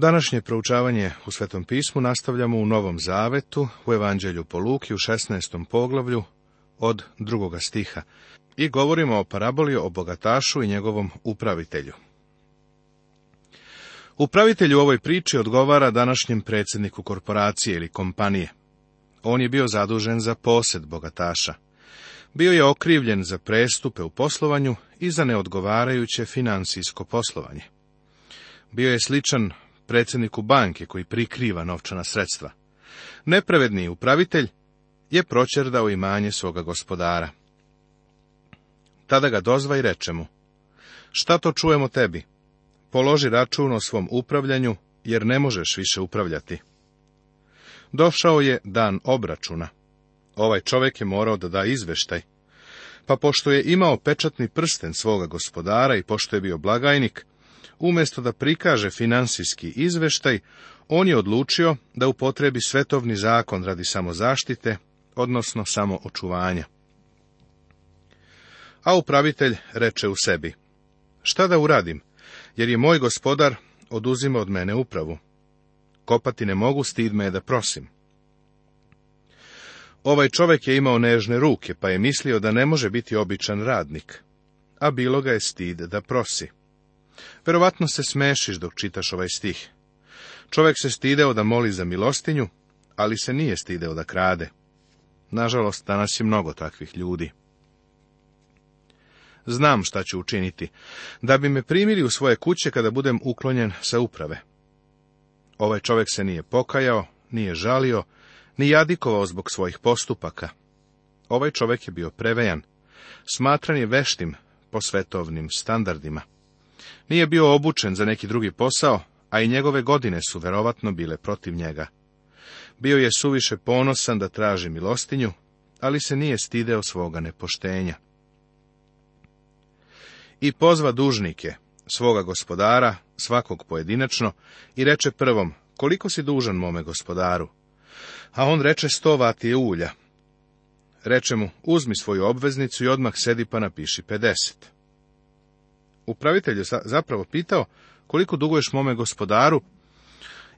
Današnje proučavanje u Svetom pismu nastavljamo u Novom Zavetu, u Evanđelju po Luki u 16. poglavlju od drugoga stiha i govorimo o paraboli o bogatašu i njegovom upravitelju. Upravitelj u ovoj priči odgovara današnjem predsjedniku korporacije ili kompanije. On je bio zadužen za posjed bogataša. Bio je okrivljen za prestupe u poslovanju i za neodgovarajuće financijsko poslovanje. Bio je sličan predsjedniku banke koji prikriva novčana sredstva. Nepravedni upravitelj je pročerdao imanje svoga gospodara. Tada ga dozva i reče mu, šta to čujemo tebi? Položi račun o svom upravljanju, jer ne možeš više upravljati. Došao je dan obračuna. Ovaj čovjek je morao da da izveštaj. Pa pošto je imao pečatni prsten svoga gospodara i pošto je bio blagajnik, Umjesto da prikaže financijski izveštaj, on je odlučio da upotrebi svetovni zakon radi samozaštite, odnosno samo očuvanja. A upravitelj reče u sebi, šta da uradim, jer je moj gospodar oduzima od mene upravu. Kopati ne mogu, stid me je da prosim. Ovaj čovjek je imao nežne ruke, pa je mislio da ne može biti običan radnik, a bilo ga je stid da prosi. Verovatno se smešiš dok čitaš ovaj stih. Čovjek se stideo da moli za milostinju, ali se nije stideo da krade. Nažalost, danas je mnogo takvih ljudi. Znam šta ću učiniti, da bi me primili u svoje kuće kada budem uklonjen sa uprave. Ovaj čovjek se nije pokajao, nije žalio, ni jadikovao zbog svojih postupaka. Ovaj čovjek je bio prevejan. Smatran je veštim po svetovnim standardima. Nije bio obučen za neki drugi posao, a i njegove godine su verovatno bile protiv njega. Bio je suviše ponosan da traži milostinju, ali se nije stideo svoga nepoštenja. I pozva dužnike, svoga gospodara, svakog pojedinačno, i reče prvom, koliko si dužan mome gospodaru? A on reče sto vati ulja. Reče mu, uzmi svoju obveznicu i odmah sedi pa napiši pedeset. Upravitelj je zapravo pitao koliko duguješ mome gospodaru,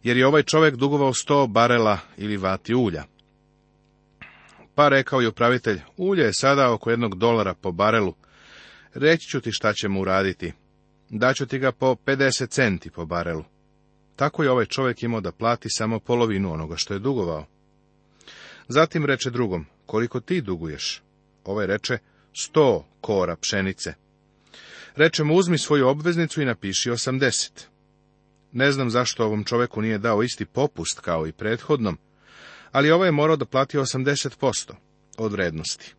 jer je ovaj čovjek dugovao sto barela ili vati ulja. Pa rekao je upravitelj, ulje je sada oko jednog dolara po barelu. Reći ću ti šta ćemo uraditi. Daću ti ga po 50 centi po barelu. Tako je ovaj čovjek imao da plati samo polovinu onoga što je dugovao. Zatim reče drugom, koliko ti duguješ? Ovaj reče, sto kora pšenice. Reče uzmi svoju obveznicu i napiši 80. Ne znam zašto ovom čoveku nije dao isti popust kao i prethodnom, ali ovaj je morao da plati 80% od vrednosti.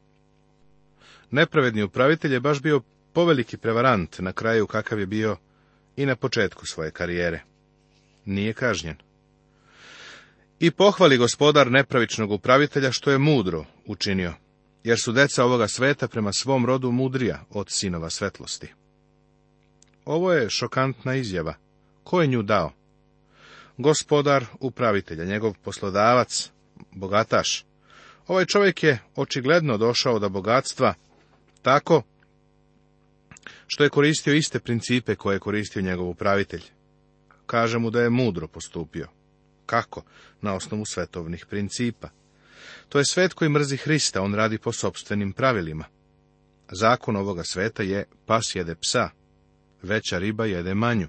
Nepravedni upravitelj je baš bio poveliki prevarant na kraju kakav je bio i na početku svoje karijere. Nije kažnjen. I pohvali gospodar nepravičnog upravitelja što je mudro učinio, jer su deca ovoga sveta prema svom rodu mudrija od sinova svetlosti. Ovo je šokantna izjava. Ko je nju dao? Gospodar, upravitelja, njegov poslodavac, bogataš. Ovaj čovjek je očigledno došao do bogatstva tako što je koristio iste principe koje je koristio njegov upravitelj. Kaže mu da je mudro postupio. Kako? Na osnovu svetovnih principa. To je svet koji mrzi Hrista, on radi po sobstvenim pravilima. Zakon ovoga sveta je pas jede psa veća riba jede manju.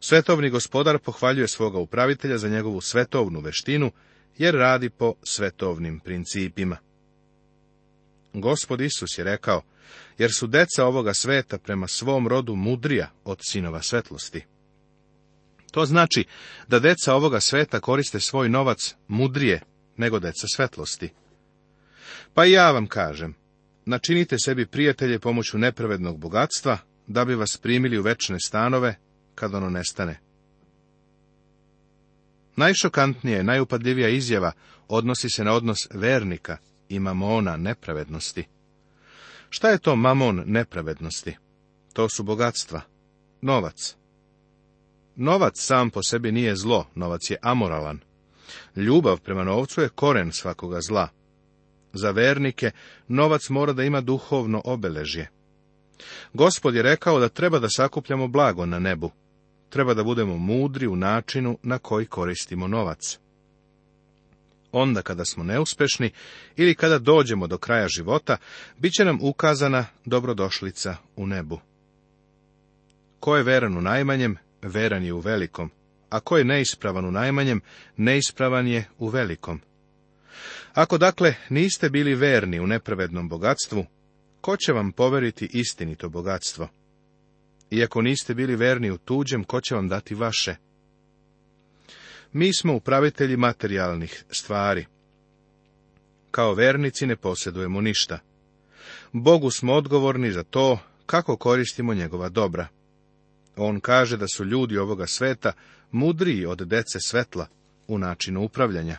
Svetovni gospodar pohvaljuje svoga upravitelja za njegovu svetovnu veštinu, jer radi po svetovnim principima. Gospod Isus je rekao, jer su deca ovoga sveta prema svom rodu mudrija od sinova svetlosti. To znači da deca ovoga sveta koriste svoj novac mudrije nego deca svetlosti. Pa i ja vam kažem, načinite sebi prijatelje pomoću nepravednog bogatstva, da bi vas primili u večne stanove kad ono nestane. Najšokantnije, i najupadljivija izjava odnosi se na odnos vernika i mamona nepravednosti. Šta je to mamon nepravednosti? To su bogatstva, novac. Novac sam po sebi nije zlo, novac je amoralan. Ljubav prema novcu je koren svakoga zla. Za vernike novac mora da ima duhovno obeležje. Gospod je rekao da treba da sakupljamo blago na nebu. Treba da budemo mudri u načinu na koji koristimo novac. Onda kada smo neuspešni ili kada dođemo do kraja života, bit će nam ukazana dobrodošlica u nebu. Ko je veran u najmanjem, veran je u velikom, a ko je neispravan u najmanjem, neispravan je u velikom. Ako dakle niste bili verni u nepravednom bogatstvu, ko će vam poveriti istinito bogatstvo? Iako niste bili verni u tuđem, ko će vam dati vaše? Mi smo upravitelji materijalnih stvari. Kao vernici ne posjedujemo ništa. Bogu smo odgovorni za to kako koristimo njegova dobra. On kaže da su ljudi ovoga sveta mudriji od dece svetla u načinu upravljanja.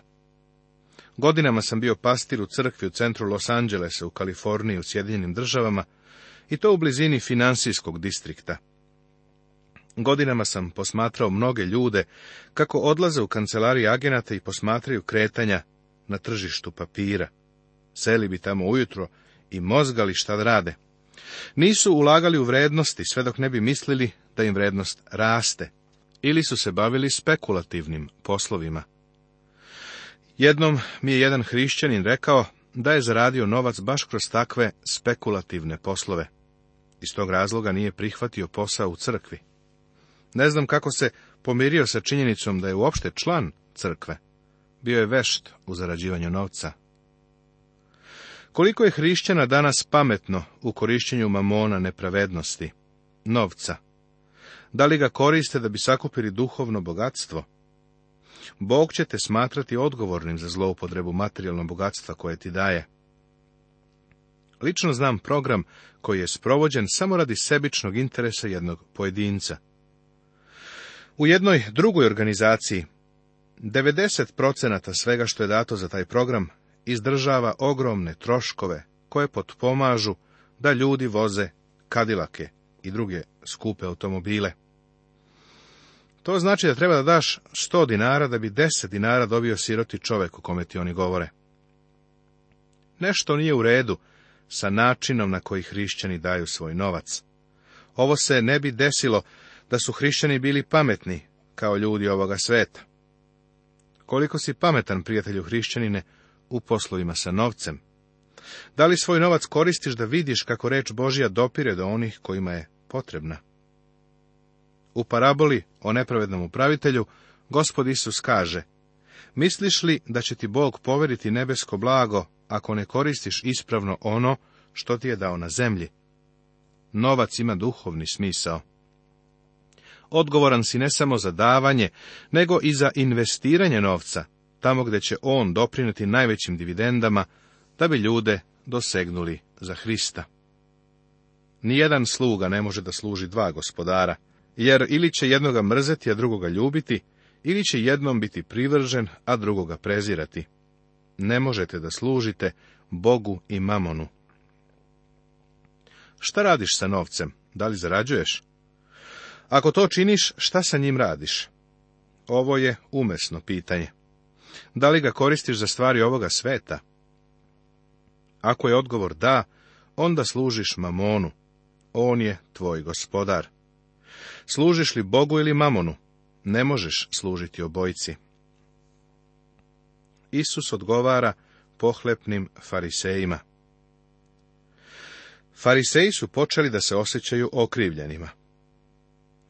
Godinama sam bio pastir u crkvi u centru Los Angelesa u Kaliforniji u Sjedinjenim državama i to u blizini financijskog distrikta. Godinama sam posmatrao mnoge ljude kako odlaze u kancelarije agenata i posmatraju kretanja na tržištu papira. Seli bi tamo ujutro i mozgali šta rade. Nisu ulagali u vrednosti sve dok ne bi mislili da im vrednost raste ili su se bavili spekulativnim poslovima. Jednom mi je jedan hrišćanin rekao da je zaradio novac baš kroz takve spekulativne poslove. Iz tog razloga nije prihvatio posao u crkvi. Ne znam kako se pomirio sa činjenicom da je uopšte član crkve. Bio je vešt u zarađivanju novca. Koliko je hrišćana danas pametno u korišćenju mamona nepravednosti, novca? Da li ga koriste da bi sakupili duhovno bogatstvo? Bog će te smatrati odgovornim za zloupotrebu materijalnog bogatstva koje ti daje. Lično znam program koji je sprovođen samo radi sebičnog interesa jednog pojedinca. U jednoj drugoj organizaciji 90% svega što je dato za taj program izdržava ogromne troškove koje potpomažu da ljudi voze kadilake i druge skupe automobile. To znači da treba da daš sto dinara da bi deset dinara dobio siroti čovek o kome ti oni govore. Nešto nije u redu sa načinom na koji hrišćani daju svoj novac. Ovo se ne bi desilo da su hrišćani bili pametni kao ljudi ovoga sveta. Koliko si pametan, prijatelju hrišćanine, u poslovima sa novcem? Da li svoj novac koristiš da vidiš kako reč Božija dopire do onih kojima je potrebna? U paraboli o nepravednom upravitelju, gospod Isus kaže, Misliš li da će ti Bog poveriti nebesko blago, ako ne koristiš ispravno ono što ti je dao na zemlji? Novac ima duhovni smisao. Odgovoran si ne samo za davanje, nego i za investiranje novca, tamo gdje će on doprinijeti najvećim dividendama, da bi ljude dosegnuli za Hrista. Nijedan sluga ne može da služi dva gospodara, jer ili će jednoga mrzeti, a drugoga ljubiti, ili će jednom biti privržen, a drugoga prezirati. Ne možete da služite Bogu i mamonu. Šta radiš sa novcem? Da li zarađuješ? Ako to činiš, šta sa njim radiš? Ovo je umesno pitanje. Da li ga koristiš za stvari ovoga sveta? Ako je odgovor da, onda služiš mamonu. On je tvoj gospodar. Služiš li Bogu ili mamonu? Ne možeš služiti obojci. Isus odgovara pohlepnim farisejima. Fariseji su počeli da se osjećaju okrivljenima.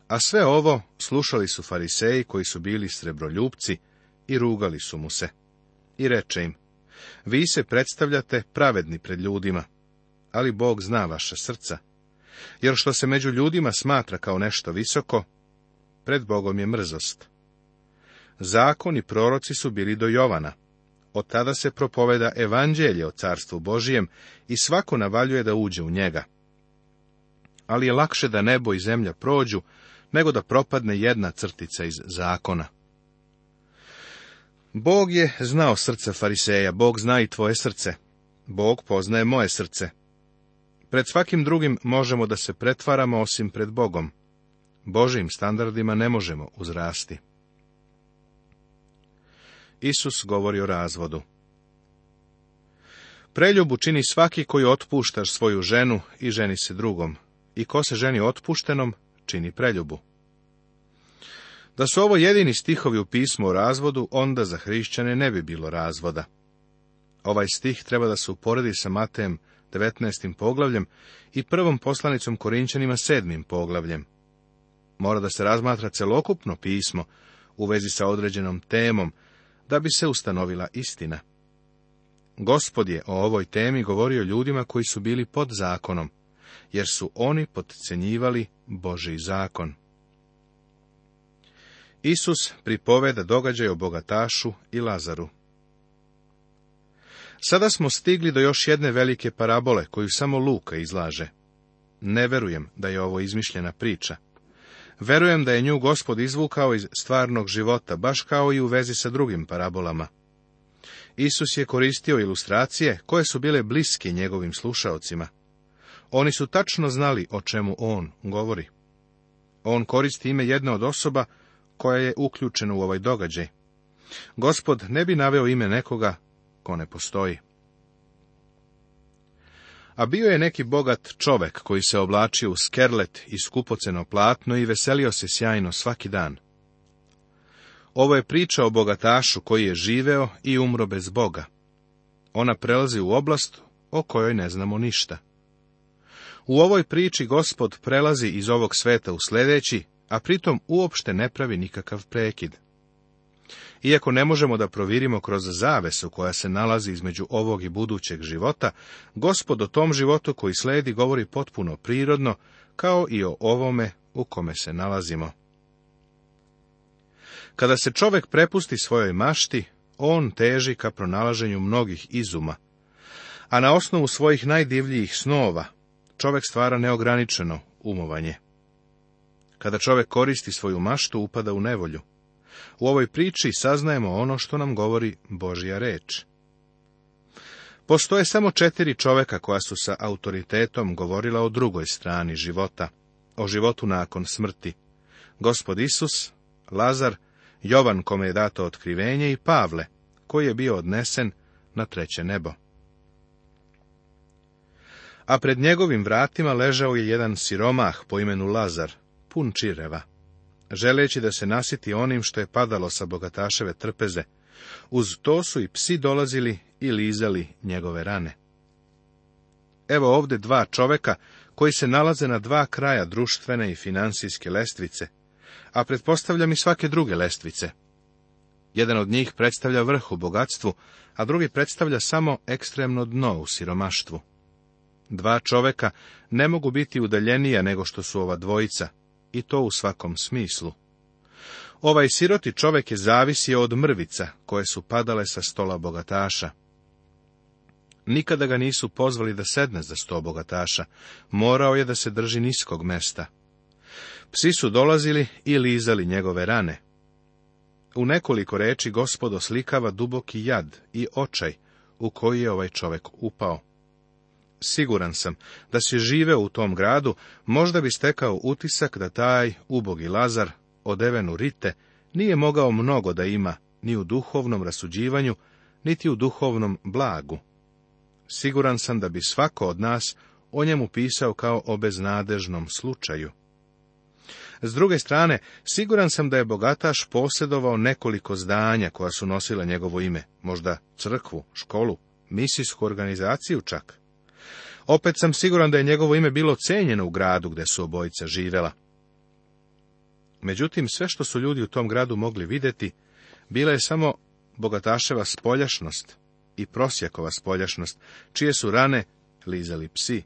A sve ovo slušali su fariseji koji su bili srebroljupci i rugali su mu se. I reče im, vi se predstavljate pravedni pred ljudima, ali Bog zna vaša srca, jer što se među ljudima smatra kao nešto visoko, pred Bogom je mrzost. Zakon i proroci su bili do Jovana. Od tada se propoveda evanđelje o carstvu Božijem i svako navaljuje da uđe u njega. Ali je lakše da nebo i zemlja prođu, nego da propadne jedna crtica iz zakona. Bog je znao srce fariseja, Bog zna i tvoje srce. Bog poznaje moje srce. Pred svakim drugim možemo da se pretvaramo osim pred Bogom. Božijim standardima ne možemo uzrasti. Isus govori o razvodu. Preljubu čini svaki koji otpuštaš svoju ženu i ženi se drugom, i ko se ženi otpuštenom, čini preljubu. Da su ovo jedini stihovi u pismu o razvodu, onda za hrišćane ne bi bilo razvoda. Ovaj stih treba da se uporedi sa Matejem 19. poglavljem i prvom poslanicom Korinčanima sedmim poglavljem. Mora da se razmatra celokupno pismo u vezi sa određenom temom, da bi se ustanovila istina. Gospod je o ovoj temi govorio ljudima koji su bili pod zakonom, jer su oni potcenjivali Boži zakon. Isus pripoveda događaj o bogatašu i Lazaru. Sada smo stigli do još jedne velike parabole koju samo Luka izlaže. Ne verujem da je ovo izmišljena priča. Verujem da je nju gospod izvukao iz stvarnog života, baš kao i u vezi sa drugim parabolama. Isus je koristio ilustracije koje su bile bliske njegovim slušaocima. Oni su tačno znali o čemu on govori. On koristi ime jedne od osoba koja je uključena u ovaj događaj. Gospod ne bi naveo ime nekoga ko ne postoji. A bio je neki bogat čovek koji se oblačio u skerlet i skupoceno platno i veselio se sjajno svaki dan. Ovo je priča o bogatašu koji je živeo i umro bez Boga. Ona prelazi u oblast o kojoj ne znamo ništa. U ovoj priči gospod prelazi iz ovog sveta u sljedeći, a pritom uopšte ne pravi nikakav prekid. Iako ne možemo da provirimo kroz zavesu koja se nalazi između ovog i budućeg života, gospod o tom životu koji sledi govori potpuno prirodno, kao i o ovome u kome se nalazimo. Kada se čovek prepusti svojoj mašti, on teži ka pronalaženju mnogih izuma, a na osnovu svojih najdivljijih snova čovek stvara neograničeno umovanje. Kada čovek koristi svoju maštu, upada u nevolju. U ovoj priči saznajemo ono što nam govori Božja reč. Postoje samo četiri čoveka koja su sa autoritetom govorila o drugoj strani života, o životu nakon smrti. Gospod Isus, Lazar, Jovan kome je dato otkrivenje i Pavle, koji je bio odnesen na treće nebo. A pred njegovim vratima ležao je jedan siromah po imenu Lazar, pun čireva želeći da se nasiti onim što je padalo sa bogataševe trpeze. Uz to su i psi dolazili i lizali njegove rane. Evo ovdje dva čoveka koji se nalaze na dva kraja društvene i financijske lestvice, a pretpostavljam i svake druge lestvice. Jedan od njih predstavlja vrh u bogatstvu, a drugi predstavlja samo ekstremno dno u siromaštvu. Dva čoveka ne mogu biti udaljenija nego što su ova dvojica, i to u svakom smislu. Ovaj siroti čovek je zavisio od mrvica, koje su padale sa stola bogataša. Nikada ga nisu pozvali da sedne za sto bogataša, morao je da se drži niskog mesta. Psi su dolazili i lizali njegove rane. U nekoliko reči gospod oslikava duboki jad i očaj u koji je ovaj čovek upao siguran sam da si živeo u tom gradu, možda bi stekao utisak da taj ubogi Lazar, odevenu rite, nije mogao mnogo da ima ni u duhovnom rasuđivanju, niti u duhovnom blagu. Siguran sam da bi svako od nas o njemu pisao kao o beznadežnom slučaju. S druge strane, siguran sam da je bogataš posjedovao nekoliko zdanja koja su nosila njegovo ime, možda crkvu, školu, misijsku organizaciju čak. Opet sam siguran da je njegovo ime bilo cijenjeno u gradu gdje su obojica živela. Međutim, sve što su ljudi u tom gradu mogli vidjeti, bila je samo bogataševa spoljašnost i prosjakova spoljašnost, čije su rane lizali psi.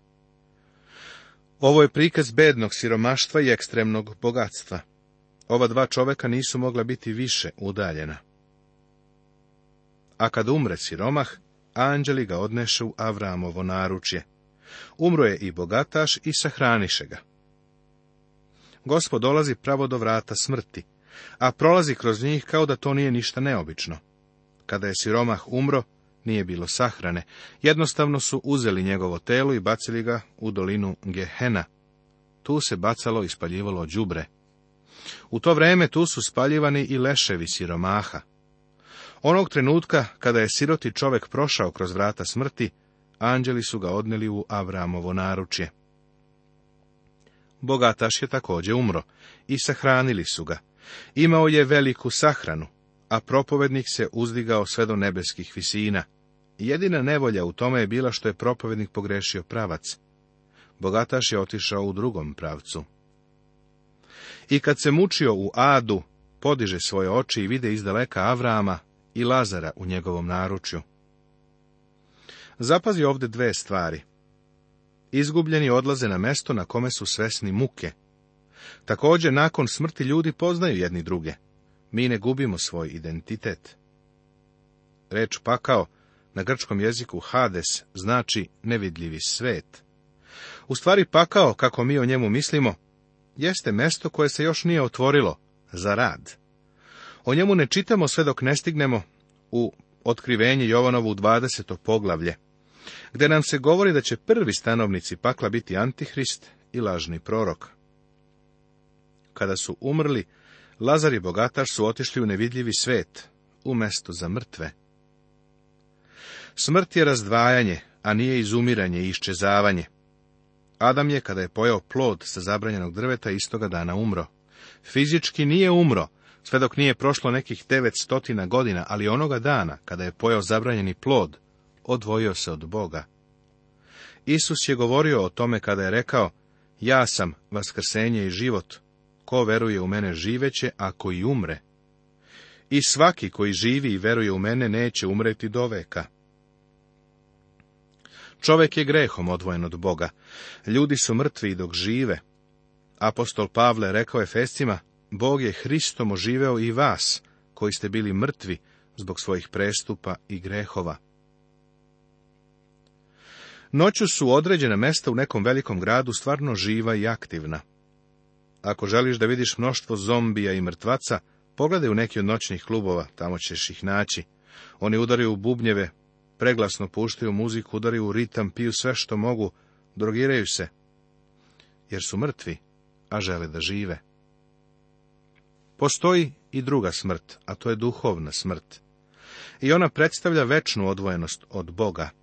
Ovo je prikaz bednog siromaštva i ekstremnog bogatstva. Ova dva čoveka nisu mogla biti više udaljena. A kad umre siromah, anđeli ga odnešu u Avramovo naručje. Umro je i bogataš i sahraniše ga. Gospod dolazi pravo do vrata smrti, a prolazi kroz njih kao da to nije ništa neobično. Kada je siromah umro, nije bilo sahrane, jednostavno su uzeli njegovo telo i bacili ga u dolinu Gehena. Tu se bacalo i spaljivalo đubre. U to vrijeme tu su spaljivani i leševi siromaha. Onog trenutka kada je siroti čovjek prošao kroz vrata smrti, anđeli su ga odneli u Avramovo naručje. Bogataš je također umro i sahranili su ga. Imao je veliku sahranu, a propovednik se uzdigao sve do nebeskih visina. Jedina nevolja u tome je bila što je propovednik pogrešio pravac. Bogataš je otišao u drugom pravcu. I kad se mučio u adu, podiže svoje oči i vide izdaleka Avrama i Lazara u njegovom naručju. Zapazi ovdje dve stvari. Izgubljeni odlaze na mesto na kome su svesni muke. Također, nakon smrti ljudi poznaju jedni druge. Mi ne gubimo svoj identitet. Reč pakao na grčkom jeziku hades znači nevidljivi svet. U stvari pakao, kako mi o njemu mislimo, jeste mesto koje se još nije otvorilo za rad. O njemu ne čitamo sve dok ne stignemo u otkrivenje Jovanovu 20. poglavlje gdje nam se govori da će prvi stanovnici pakla biti antihrist i lažni prorok. Kada su umrli, Lazar i bogataš su otišli u nevidljivi svet, u mesto za mrtve. Smrt je razdvajanje, a nije izumiranje i iščezavanje. Adam je, kada je pojao plod sa zabranjenog drveta, istoga dana umro. Fizički nije umro, sve dok nije prošlo nekih devet stotina godina, ali onoga dana, kada je pojao zabranjeni plod, odvojio se od Boga. Isus je govorio o tome kada je rekao, ja sam vaskrsenje i život, ko veruje u mene živeće, ako i umre. I svaki koji živi i veruje u mene neće umreti do veka. Čovek je grehom odvojen od Boga. Ljudi su mrtvi dok žive. Apostol Pavle rekao je Festima, Bog je Hristom oživeo i vas, koji ste bili mrtvi zbog svojih prestupa i grehova. Noću su određena mesta u nekom velikom gradu stvarno živa i aktivna. Ako želiš da vidiš mnoštvo zombija i mrtvaca, pogledaj u neki od noćnih klubova, tamo ćeš ih naći. Oni udaraju u bubnjeve, preglasno puštaju muziku, udaraju u ritam, piju sve što mogu, drogiraju se, jer su mrtvi, a žele da žive. Postoji i druga smrt, a to je duhovna smrt. I ona predstavlja večnu odvojenost od Boga.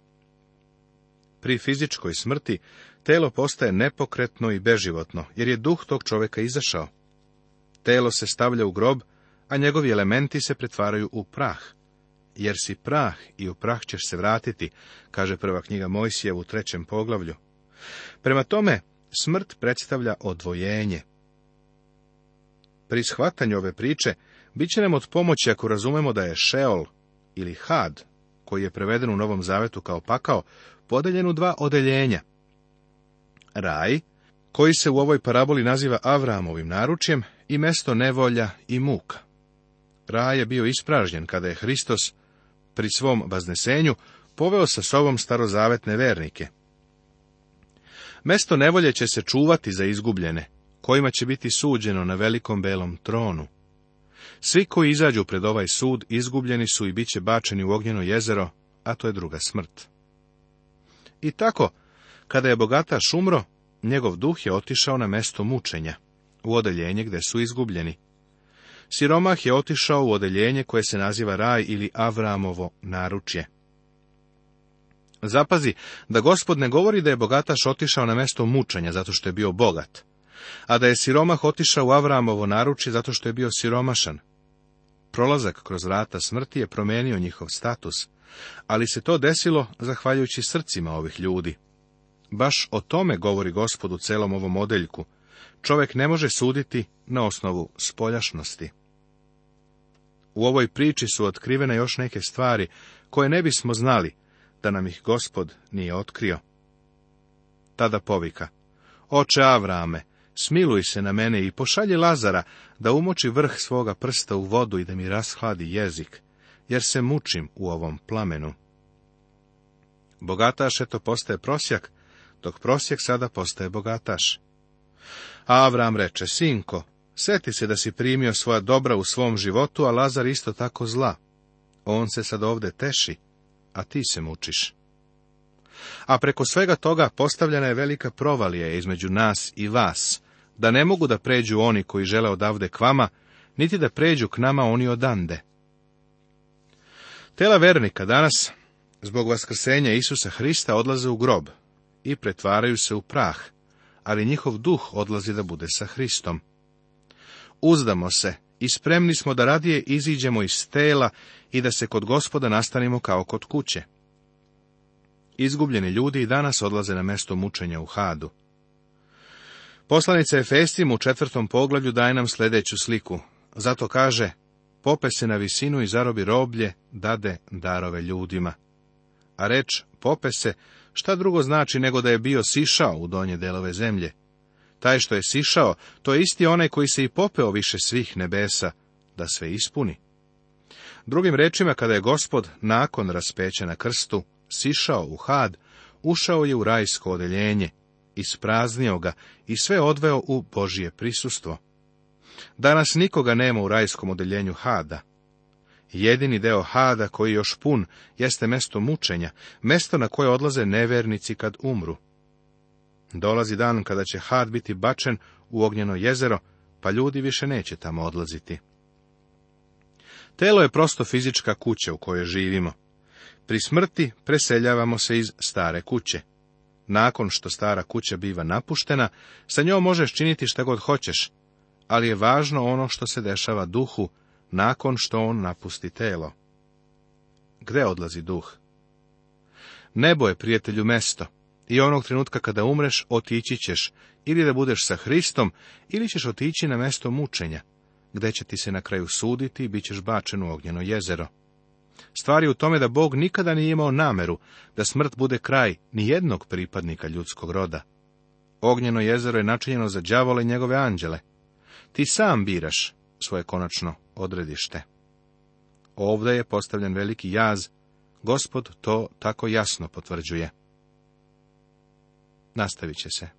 Pri fizičkoj smrti telo postaje nepokretno i beživotno, jer je duh tog čoveka izašao. Telo se stavlja u grob, a njegovi elementi se pretvaraju u prah. Jer si prah i u prah ćeš se vratiti, kaže prva knjiga Mojsije u trećem poglavlju. Prema tome, smrt predstavlja odvojenje. Pri shvatanju ove priče, bit će nam od pomoći ako razumemo da je Šeol ili Had, koji je preveden u Novom Zavetu kao pakao, podeljen u dva odeljenja. Raj, koji se u ovoj paraboli naziva Avramovim naručjem, i mesto nevolja i muka. Raj je bio ispražnjen kada je Hristos pri svom vaznesenju poveo sa sobom starozavetne vernike. Mesto nevolje će se čuvati za izgubljene, kojima će biti suđeno na velikom belom tronu. Svi koji izađu pred ovaj sud izgubljeni su i bit će bačeni u ognjeno jezero, a to je druga smrt. I tako, kada je bogataš umro, njegov duh je otišao na mesto mučenja, u odeljenje gde su izgubljeni. Siromah je otišao u odeljenje koje se naziva raj ili Avramovo naručje. Zapazi da gospod ne govori da je bogataš otišao na mesto mučenja zato što je bio bogat, a da je siromah otišao u Avramovo naručje zato što je bio siromašan. Prolazak kroz vrata smrti je promenio njihov status, ali se to desilo zahvaljujući srcima ovih ljudi. Baš o tome govori gospod u celom ovom odeljku. Čovek ne može suditi na osnovu spoljašnosti. U ovoj priči su otkrivene još neke stvari koje ne bismo znali da nam ih gospod nije otkrio. Tada povika, oče Avrame, smiluj se na mene i pošalji Lazara da umoči vrh svoga prsta u vodu i da mi rashladi jezik, jer se mučim u ovom plamenu. Bogataš eto postaje prosjak, dok prosjek sada postaje bogataš. A Avram reče, sinko, seti se da si primio svoja dobra u svom životu, a Lazar isto tako zla. On se sad ovde teši, a ti se mučiš. A preko svega toga postavljena je velika provalija između nas i vas, da ne mogu da pređu oni koji žele odavde k vama, niti da pređu k nama oni odande. Tela vernika danas, zbog vaskrsenja Isusa Hrista, odlaze u grob i pretvaraju se u prah, ali njihov duh odlazi da bude sa Hristom. Uzdamo se i spremni smo da radije iziđemo iz tela i da se kod gospoda nastanimo kao kod kuće. Izgubljeni ljudi i danas odlaze na mesto mučenja u hadu. Poslanica Efestim u četvrtom poglavlju daje nam sljedeću sliku. Zato kaže, Pope se na visinu i zarobi roblje, dade darove ljudima. A reč pope se, šta drugo znači nego da je bio sišao u donje delove zemlje? Taj što je sišao, to je isti onaj koji se i popeo više svih nebesa, da sve ispuni. Drugim rečima, kada je gospod, nakon raspeća na krstu, sišao u had, ušao je u rajsko odeljenje, ispraznio ga i sve odveo u Božije prisustvo. Danas nikoga nema u rajskom odeljenju Hada. Jedini deo Hada koji je još pun jeste mesto mučenja, mesto na koje odlaze nevernici kad umru. Dolazi dan kada će Had biti bačen u ognjeno jezero, pa ljudi više neće tamo odlaziti. Telo je prosto fizička kuća u kojoj živimo. Pri smrti preseljavamo se iz stare kuće. Nakon što stara kuća biva napuštena, sa njom možeš činiti šta god hoćeš, ali je važno ono što se dešava duhu nakon što on napusti telo. Gde odlazi duh? Nebo je prijatelju mesto i onog trenutka kada umreš otići ćeš ili da budeš sa Hristom ili ćeš otići na mesto mučenja, gde će ti se na kraju suditi i bit ćeš bačen u ognjeno jezero. Stvar je u tome da Bog nikada nije imao nameru da smrt bude kraj ni jednog pripadnika ljudskog roda. Ognjeno jezero je načinjeno za đavole i njegove anđele. Ti sam biraš svoje konačno odredište. Ovdje je postavljen veliki jaz, gospod to tako jasno potvrđuje. Nastavit će se.